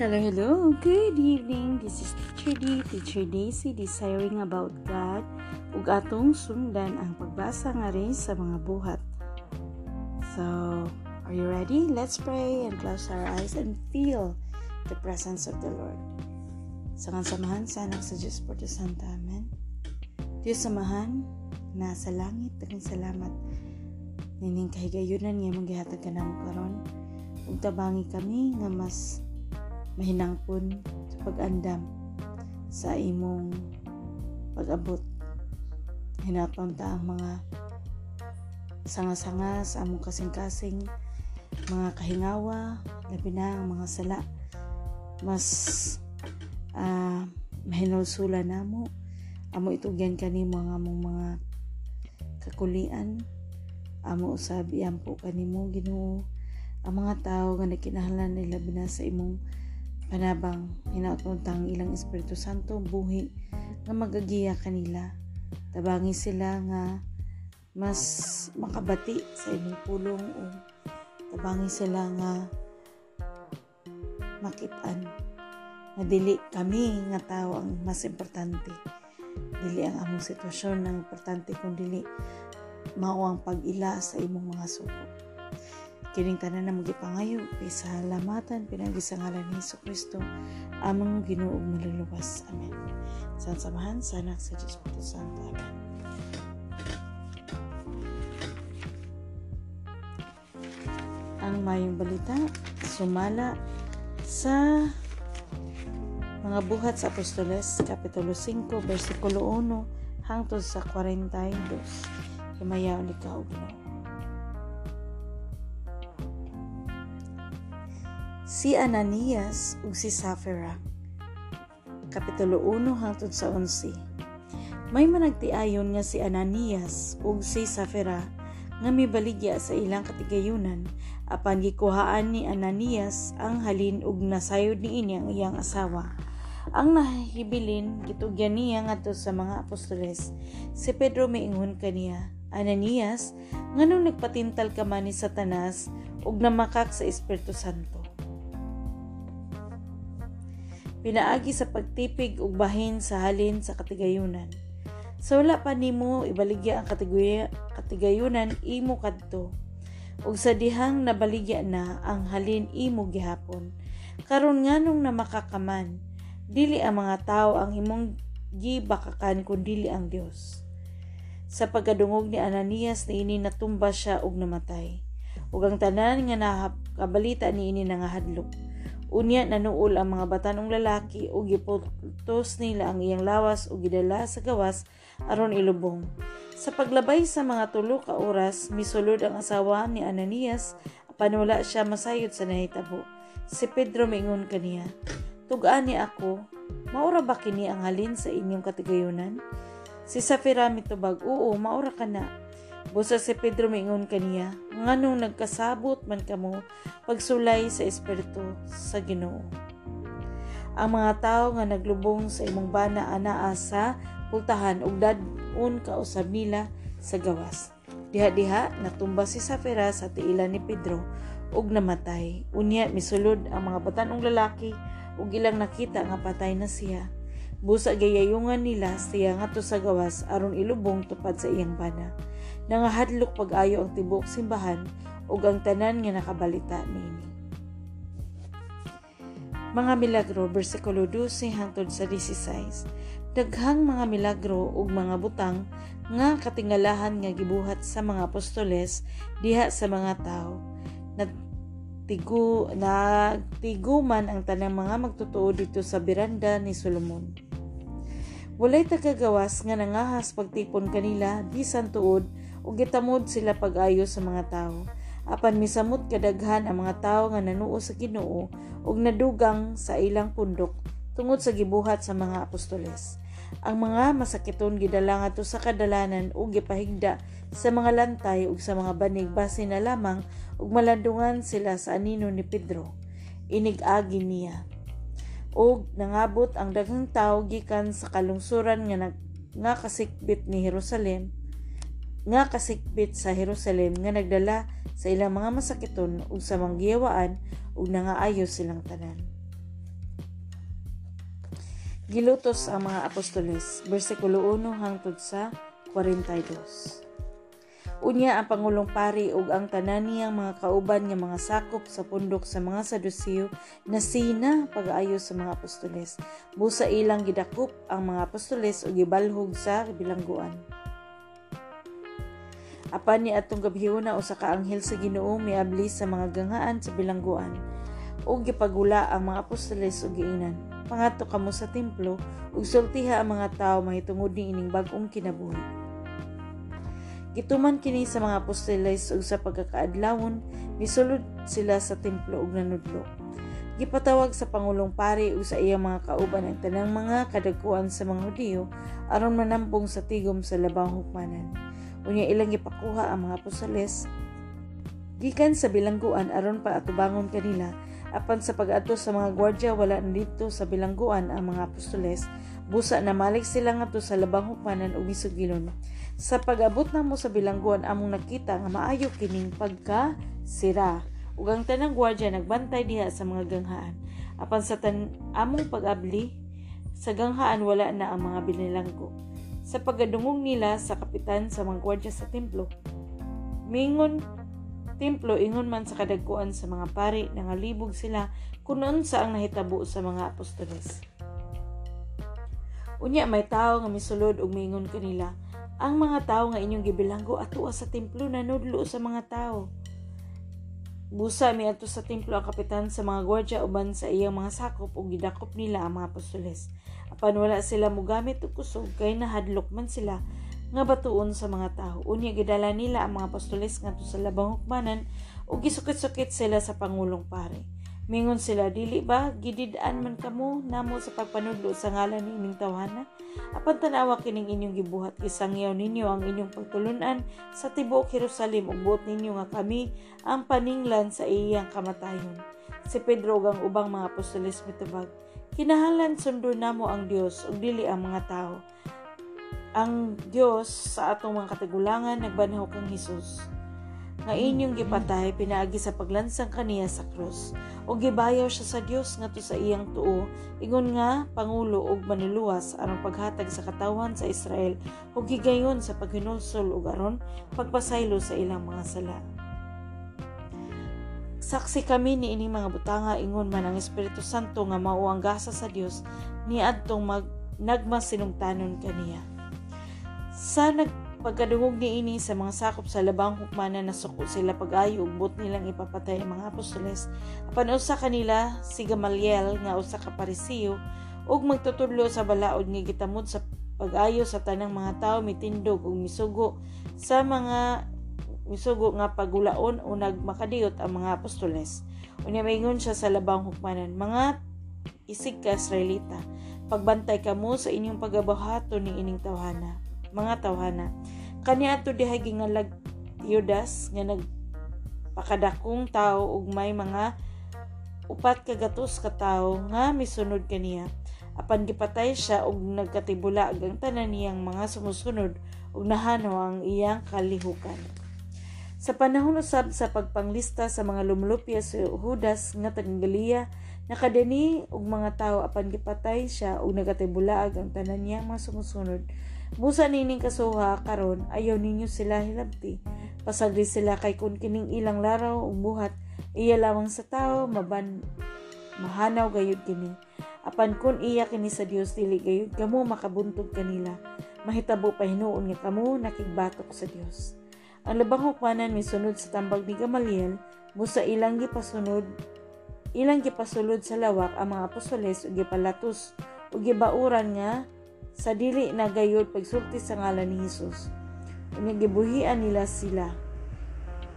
Hello, hello. Good evening. This is Teacher D, Teacher Daisy, desiring about God ug atong sundan ang pagbasa nga rin sa mga buhat. So, are you ready? Let's pray and close our eyes and feel the presence of the Lord. Sa samahan sa anak sa Diyos por Santa. Amen. Diyos samahan, nasa langit, dagang salamat. Nining kahigayunan nga maghihatag ka namo karon. Ug tabangi kami nga mas mahinangpon sa pag-andam sa imong pag-abot. Hinaton ta ang mga sanga-sanga sa among kasing-kasing mga kahingawa, labi na ang mga sala. Mas uh, mahinulsula namo. Amo itugyan kanimo ang among mga kakulian. Amo usab iyampo kanimo Ginoo. Ang mga tao nga nagkinahanglan nila bina sa imong panabang hinautontang ilang Espiritu Santo buhi nga magagiya kanila. Tabangi sila nga mas makabati sa imong pulong o tabangi sila nga makitaan. Nga dili kami nga tao ang mas importante. Dili ang among sitwasyon ang importante kung dili mao ang pag-ila sa imong mga suko kining tanan na magipangayo sa lamatan pinagi sa ngalan ni Hesus Kristo among Ginoo maluluwas amen. Sa samahan sa anak sa Espiritu Santo. Amen. Ang mayong balita sumala sa mga buhat sa Apostoles Kapitulo 5 versikulo 1 hangtod sa 42 Himayaw ni Kaugno Si Ananias ug si Safira Kapitulo 1 hangtod sa 11 May managtiayon nga si Ananias ug si Safira nga mibaligya sa ilang katigayunan apan gikuhaan ni Ananias ang halin ug nasayod ni ini ang iyang asawa. Ang nahibilin gitugyan niya ngadto sa mga apostoles. Si Pedro miingon kaniya, Ananias, nganong nagpatintal ka man ni Satanas ug namakak sa Espiritu Santo. Pinaagi sa pagtipig ug bahin sa halin sa katigayunan. Sa wala pa nimo ibaligya ang katigayunan imo kadto. Ug sa dihang nabaligya na ang halin imo gihapon. Karon nganong na makakaman dili ang mga tao ang imong gibakakan kun dili ang Dios sa pagkadungog ni Ananias ni ini natumba siya ug namatay. Ug ang tanan nga nakabalita ni ini nangahadlok unya nanuol ang mga batanong lalaki ug giputos nila ang iyang lawas ug gidala sa gawas aron ilubong sa paglabay sa mga tulo ka oras, misulod ang asawa ni Ananias apan wala siya masayod sa nahitabo. Si Pedro mingon kaniya, Tugaan ni ako, maura ba kini ang halin sa inyong katigayunan? Si Safira mitubag, Oo, maura ka na. Busa si Pedro mingon kaniya, nganong nagkasabot man kamo pagsulay sa Espiritu sa Ginoo. Ang mga tao nga naglubong sa imong bana anaa sa pultahan ug dad-un kausab nila sa gawas. Diha-diha natumba si Safira sa tiilan ni Pedro ug namatay. Unya misulod ang mga batanong lalaki ug ilang nakita nga patay na siya. Busa gayayungan nila siya ngadto sa gawas aron ilubong tupad sa iyang bana. Nangahadlok pag-ayo ang tibok simbahan ug ang tanan nga nakabalita niini. Mga milagro, versikulo 12 hangtod sa 16 daghang mga milagro ug mga butang nga katingalahan nga gibuhat sa mga apostoles diha sa mga tao. Nagtigu nagtiguman ang tanang mga magtutuo dito sa biranda ni Solomon. Walay tagagawas nga nangahas pagtipon kanila bisan tuod ug gitamod sila pag-ayo sa mga tao. Apan misamot kadaghan ang mga tao nga nanuo sa Ginoo ug nadugang sa ilang pundok tungod sa gibuhat sa mga apostoles. Ang mga masakiton gidala ngadto sa kadalanan ug gipahigda sa mga lantay ug sa mga banig base na lamang ug malandungan sila sa anino ni Pedro. Inigagi niya. Og nangabot ang daghang tawo gikan sa kalungsuran nga nga kasikbit ni Jerusalem nga kasikbit sa Jerusalem nga nagdala sa ilang mga masakiton ug sa manggiyawaan ug nangaayo silang tanan. gilutos ang mga apostoles. Versikulo 1 hangtod sa 42. Unya ang Pangulong Pari ug ang tanan niyang mga kauban nga mga sakop sa pundok sa mga Sadusiyo na sina pag-ayo sa mga apostoles. Busa ilang gidakop ang mga apostoles ug gibalhog sa bilangguan. Apan ni atong gabhiyona usa ka anghel sa Ginoo miabli sa mga ganghaan sa bilangguan ug gipagula ang mga apostoles ug giinan. Pangadto kamo sa templo ug sultiha ang mga tawo mahitungod ni ining bag-ong kinabuhi. Gituman kini sa mga apostoles ug sa pagkakaadlawon misulod sila sa templo ug nanudlo. Gipatawag sa Pangulong Pari ug sa iyang mga kauban ang tanang mga kadagkuan sa mga Hudiyo aron manampong sa tigom sa labang hukmanan. Unya ilang gipakuha ang mga apostoles gikan sa bilangguan aron pa atubangon kanila apan sa pag-adto sa mga gwardya wala dito sa bilangguan ang mga apostoles busa na malik sila ngadto sa labang hukmanan ug misugilon sa pag-abot namo sa bilangguan among nakita nga maayo kining pagka sira ug ang tanang gwardya nagbantay diha sa mga ganghaan. Apan sa tan among pag-abli sa ganghaan wala na ang mga binilanggo sa pagdungog nila sa kapitan sa mga gwardya sa templo mingon templo ingon man sa kadagkuan sa mga pari nangalibog sila kunon sa ang nahitabo sa mga apostoles unya may tao nga misulod og mingon kanila ang mga tao nga inyong gibilanggo atua sa templo nanudlo sa mga tao. Busa mi ato sa templo ang kapitan sa mga gwardya uban sa iyang mga sakop ug gidakop nila ang mga apostoles. Apan wala sila mogamit og kusog kay nahadlok man sila nga batuon sa mga tao. Unya gidala nila ang mga apostoles ngadto sa labang hukmanan ug gisukit-sukit sila sa pangulong pare. Mingon sila, dili ba gididaan man kamo namo sa pagpanudlo sa ngalan ni ining tawhana? Apan tanawa kining inyong gibuhat kisangyaw ninyo ang inyong pagtulunan sa tibuok Jerusalem ug buot ninyo nga kami ang paninglan sa iyang kamatayon. Si Pedro ug ang ubang mga apostoles mitubag, kinahanglan sundo namo ang Dios ug dili ang mga tao. Ang Dios sa atong mga katigulangan nagbanhaw kang Hesus nga inyong gipatay pinaagi sa paglansang kaniya sa krus. O gibayaw siya sa Dios ngadto sa iyang tuo. Ingon nga pangulo ug manuluwas aron paghatag sa katawan sa Israel ug gigayon sa paghinulsol ug aron pagpasaylo sa ilang mga sala. Saksi kami ni ining mga butanga ingon man ang Espiritu Santo nga mao ang gasa sa Dios ni adtong mag nagmasinungtanon kaniya. Sa nag Pagkadungog ni ini sa mga sakop sa labang hukmanan na suko sila pag-ayo ug but nilang ipapatay ang mga apostoles. Apan usa kanila si Gamaliel nga usa ka parisiyo ug magtutudlo sa balaod nga gitamod sa pag-ayo sa tanang mga tawo mitindog ug misugo sa mga misugo nga pagulaon o nagmakadiyot ang mga apostoles. Unya maingon siya sa labang hukmanan, mga isig ka Israelita, pagbantay kamo sa inyong pagabahato ni ining tawhana mga tawhana. Kaniya ato dihay gingalag Yudas nga nagpakadakong tao ug may mga upat kagatos ka tawo nga misunod kaniya. Apan gipatay siya ug nagkatibula ang tanan niyang mga sumusunod ug nahano ang iyang kalihukan. Sa panahon usab sa pagpanglista sa mga lumlupya sa Judas nga taga nakadani og mga tawo apan gipatay siya ug nagatibulaag ang tanan niyang mga sumusunod Busa nining kasuha karon ayaw ninyo sila hilabti. Pasagri sila kay kun kining ilang laraw ug buhat iya lamang sa tao maban mahanaw gayud kini. Apan kun iya kini sa Dios dili gayud kamo makabuntog kanila. Mahitabo pa hinuon nga kamo nakigbatok sa Dios. Ang labang hukmanan misunod sa tambag ni Gamaliel, busa ilang gipasunod ilang gipasulod sa lawak ang mga apostoles ug gipalatos ug gibauran nga sa dili na gayud pagsulti sa ngalan ni Hesus. Unya nila sila.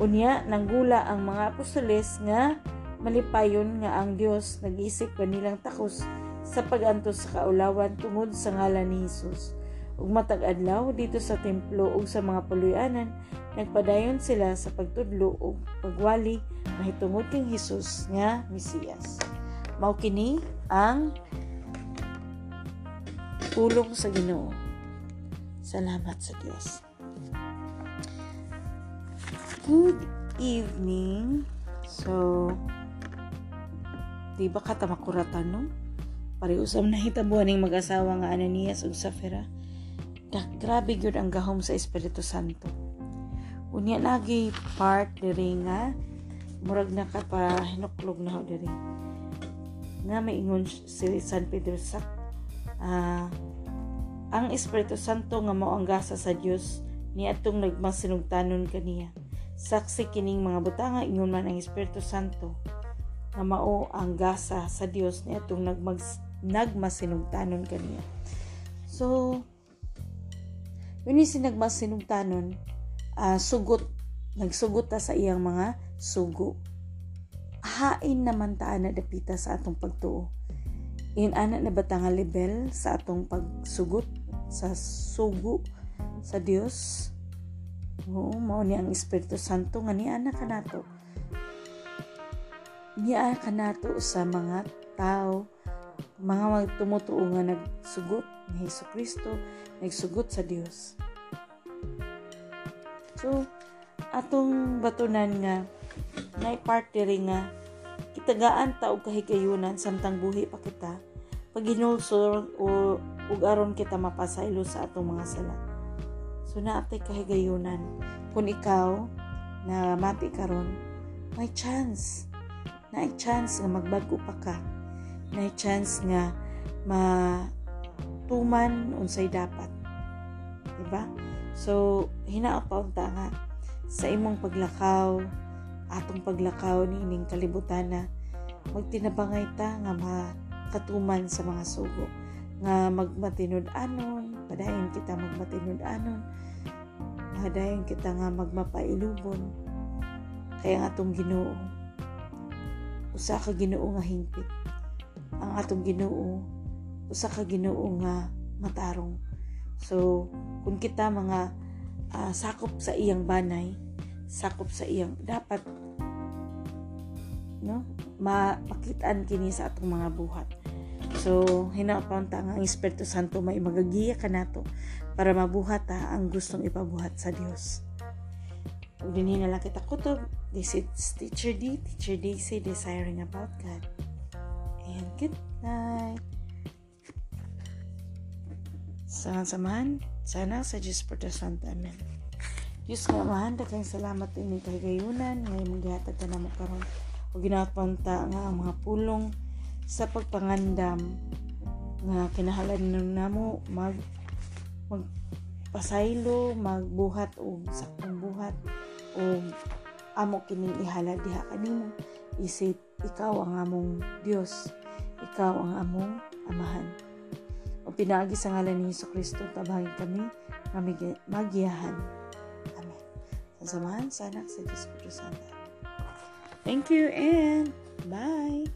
Unya nanggula ang mga apostoles nga malipayon nga ang Dios nag-isip pa nilang takos sa pagantos sa kaulawan tungod sa ngalan ni Hesus. Ug matag adlaw dito sa templo ug sa mga puluyanan nagpadayon sila sa pagtudlo ug pagwali mahitungod kang Hesus nga Mesiyas. Mao kini ang Pulong sa Ginoo. Salamat sa Diyos. Good evening. So, di ba katamakuratan no? Pariusam na hitabuan ng mag-asawa nga Ananias ug Safira. Dak grabe gyud ang gahom sa Espiritu Santo. Unya lagi part diri nga murag na ka pa hinuklog na diri. Nga may ingon si San Pedro sa uh, ang Espiritu Santo nga mao ang gasa sa Dios ni atong nagmasinugtanon kaniya. Saksi kining mga butanga ingon man ang Espiritu Santo nga mao ang gasa sa Dios ni atong nagmag nagmasinugtanon kaniya. So, yun yung sinagmasinugtanon, uh, sugot, nagsugot ta sa iyang mga sugo. Hain naman ta na dapita sa atong pagtuo. In ana na bata nga level sa atong pagsugot sa sugo sa Dios. Oo, mao ni ang Espiritu Santo nga ni ana kanato. Niya kanato sa mga tao mga magtumutuo nga nagsugot ni Hesus Kristo, nagsugot sa Dios. So, atong batunan nga na parte rin nga kitagaan ta og kahigayunan samtang buhi pa kita pag ginulsor o ug aron kita mapasaylo sa atong mga sala. So naatay kahigayunan kung ikaw na mati karon may chance na chance nga magbago pa ka na chance nga matuman unsay dapat. Diba? So, hinaapa nga sa imong paglakaw, atong paglakaw ni ining kalibutan na magtinabangay ta nga makatuman sa mga sugo nga magmatinud anon padayon kita magmatinud anon padayon kita nga magmapailubon. Kaya nga atong Ginoo usa ka Ginoo nga hingpit. Ang atong Ginoo usa ka Ginoo nga matarong. So kung kita mga uh, sakop sa iyang banay sakop sa iyang dapat no? Mapakitaan kini sa atong mga buhat. So hinapaon ta nga ang Espiritu Santo may magagiya kanato para mabuhat ta ang gustong ipabuhat sa Dios. Dinhi na lang kita kutob. This is teacher D. Teacher Daisy desiring about God. And good night. Samahan-samahan, sana sa Diyos Protestant. Amen. Diyos nga mahan, daghang salamat ini kay gayunan, ngayon maghihatag ka na mo karon o ginapunta nga ang mga pulong sa pagpangandam nga kinahanglan namo mag magpasaylo, magbuhat o saktong buhat o amo kining ihala diha kanimo isip ikaw ang among Dios ikaw ang among amahan. O pinagi sa ngalan ni Yesu Kristo, tabangin kami na magiyahan. Amen. Sa samahan sa anak sa Diyos Santo. Thank you and bye!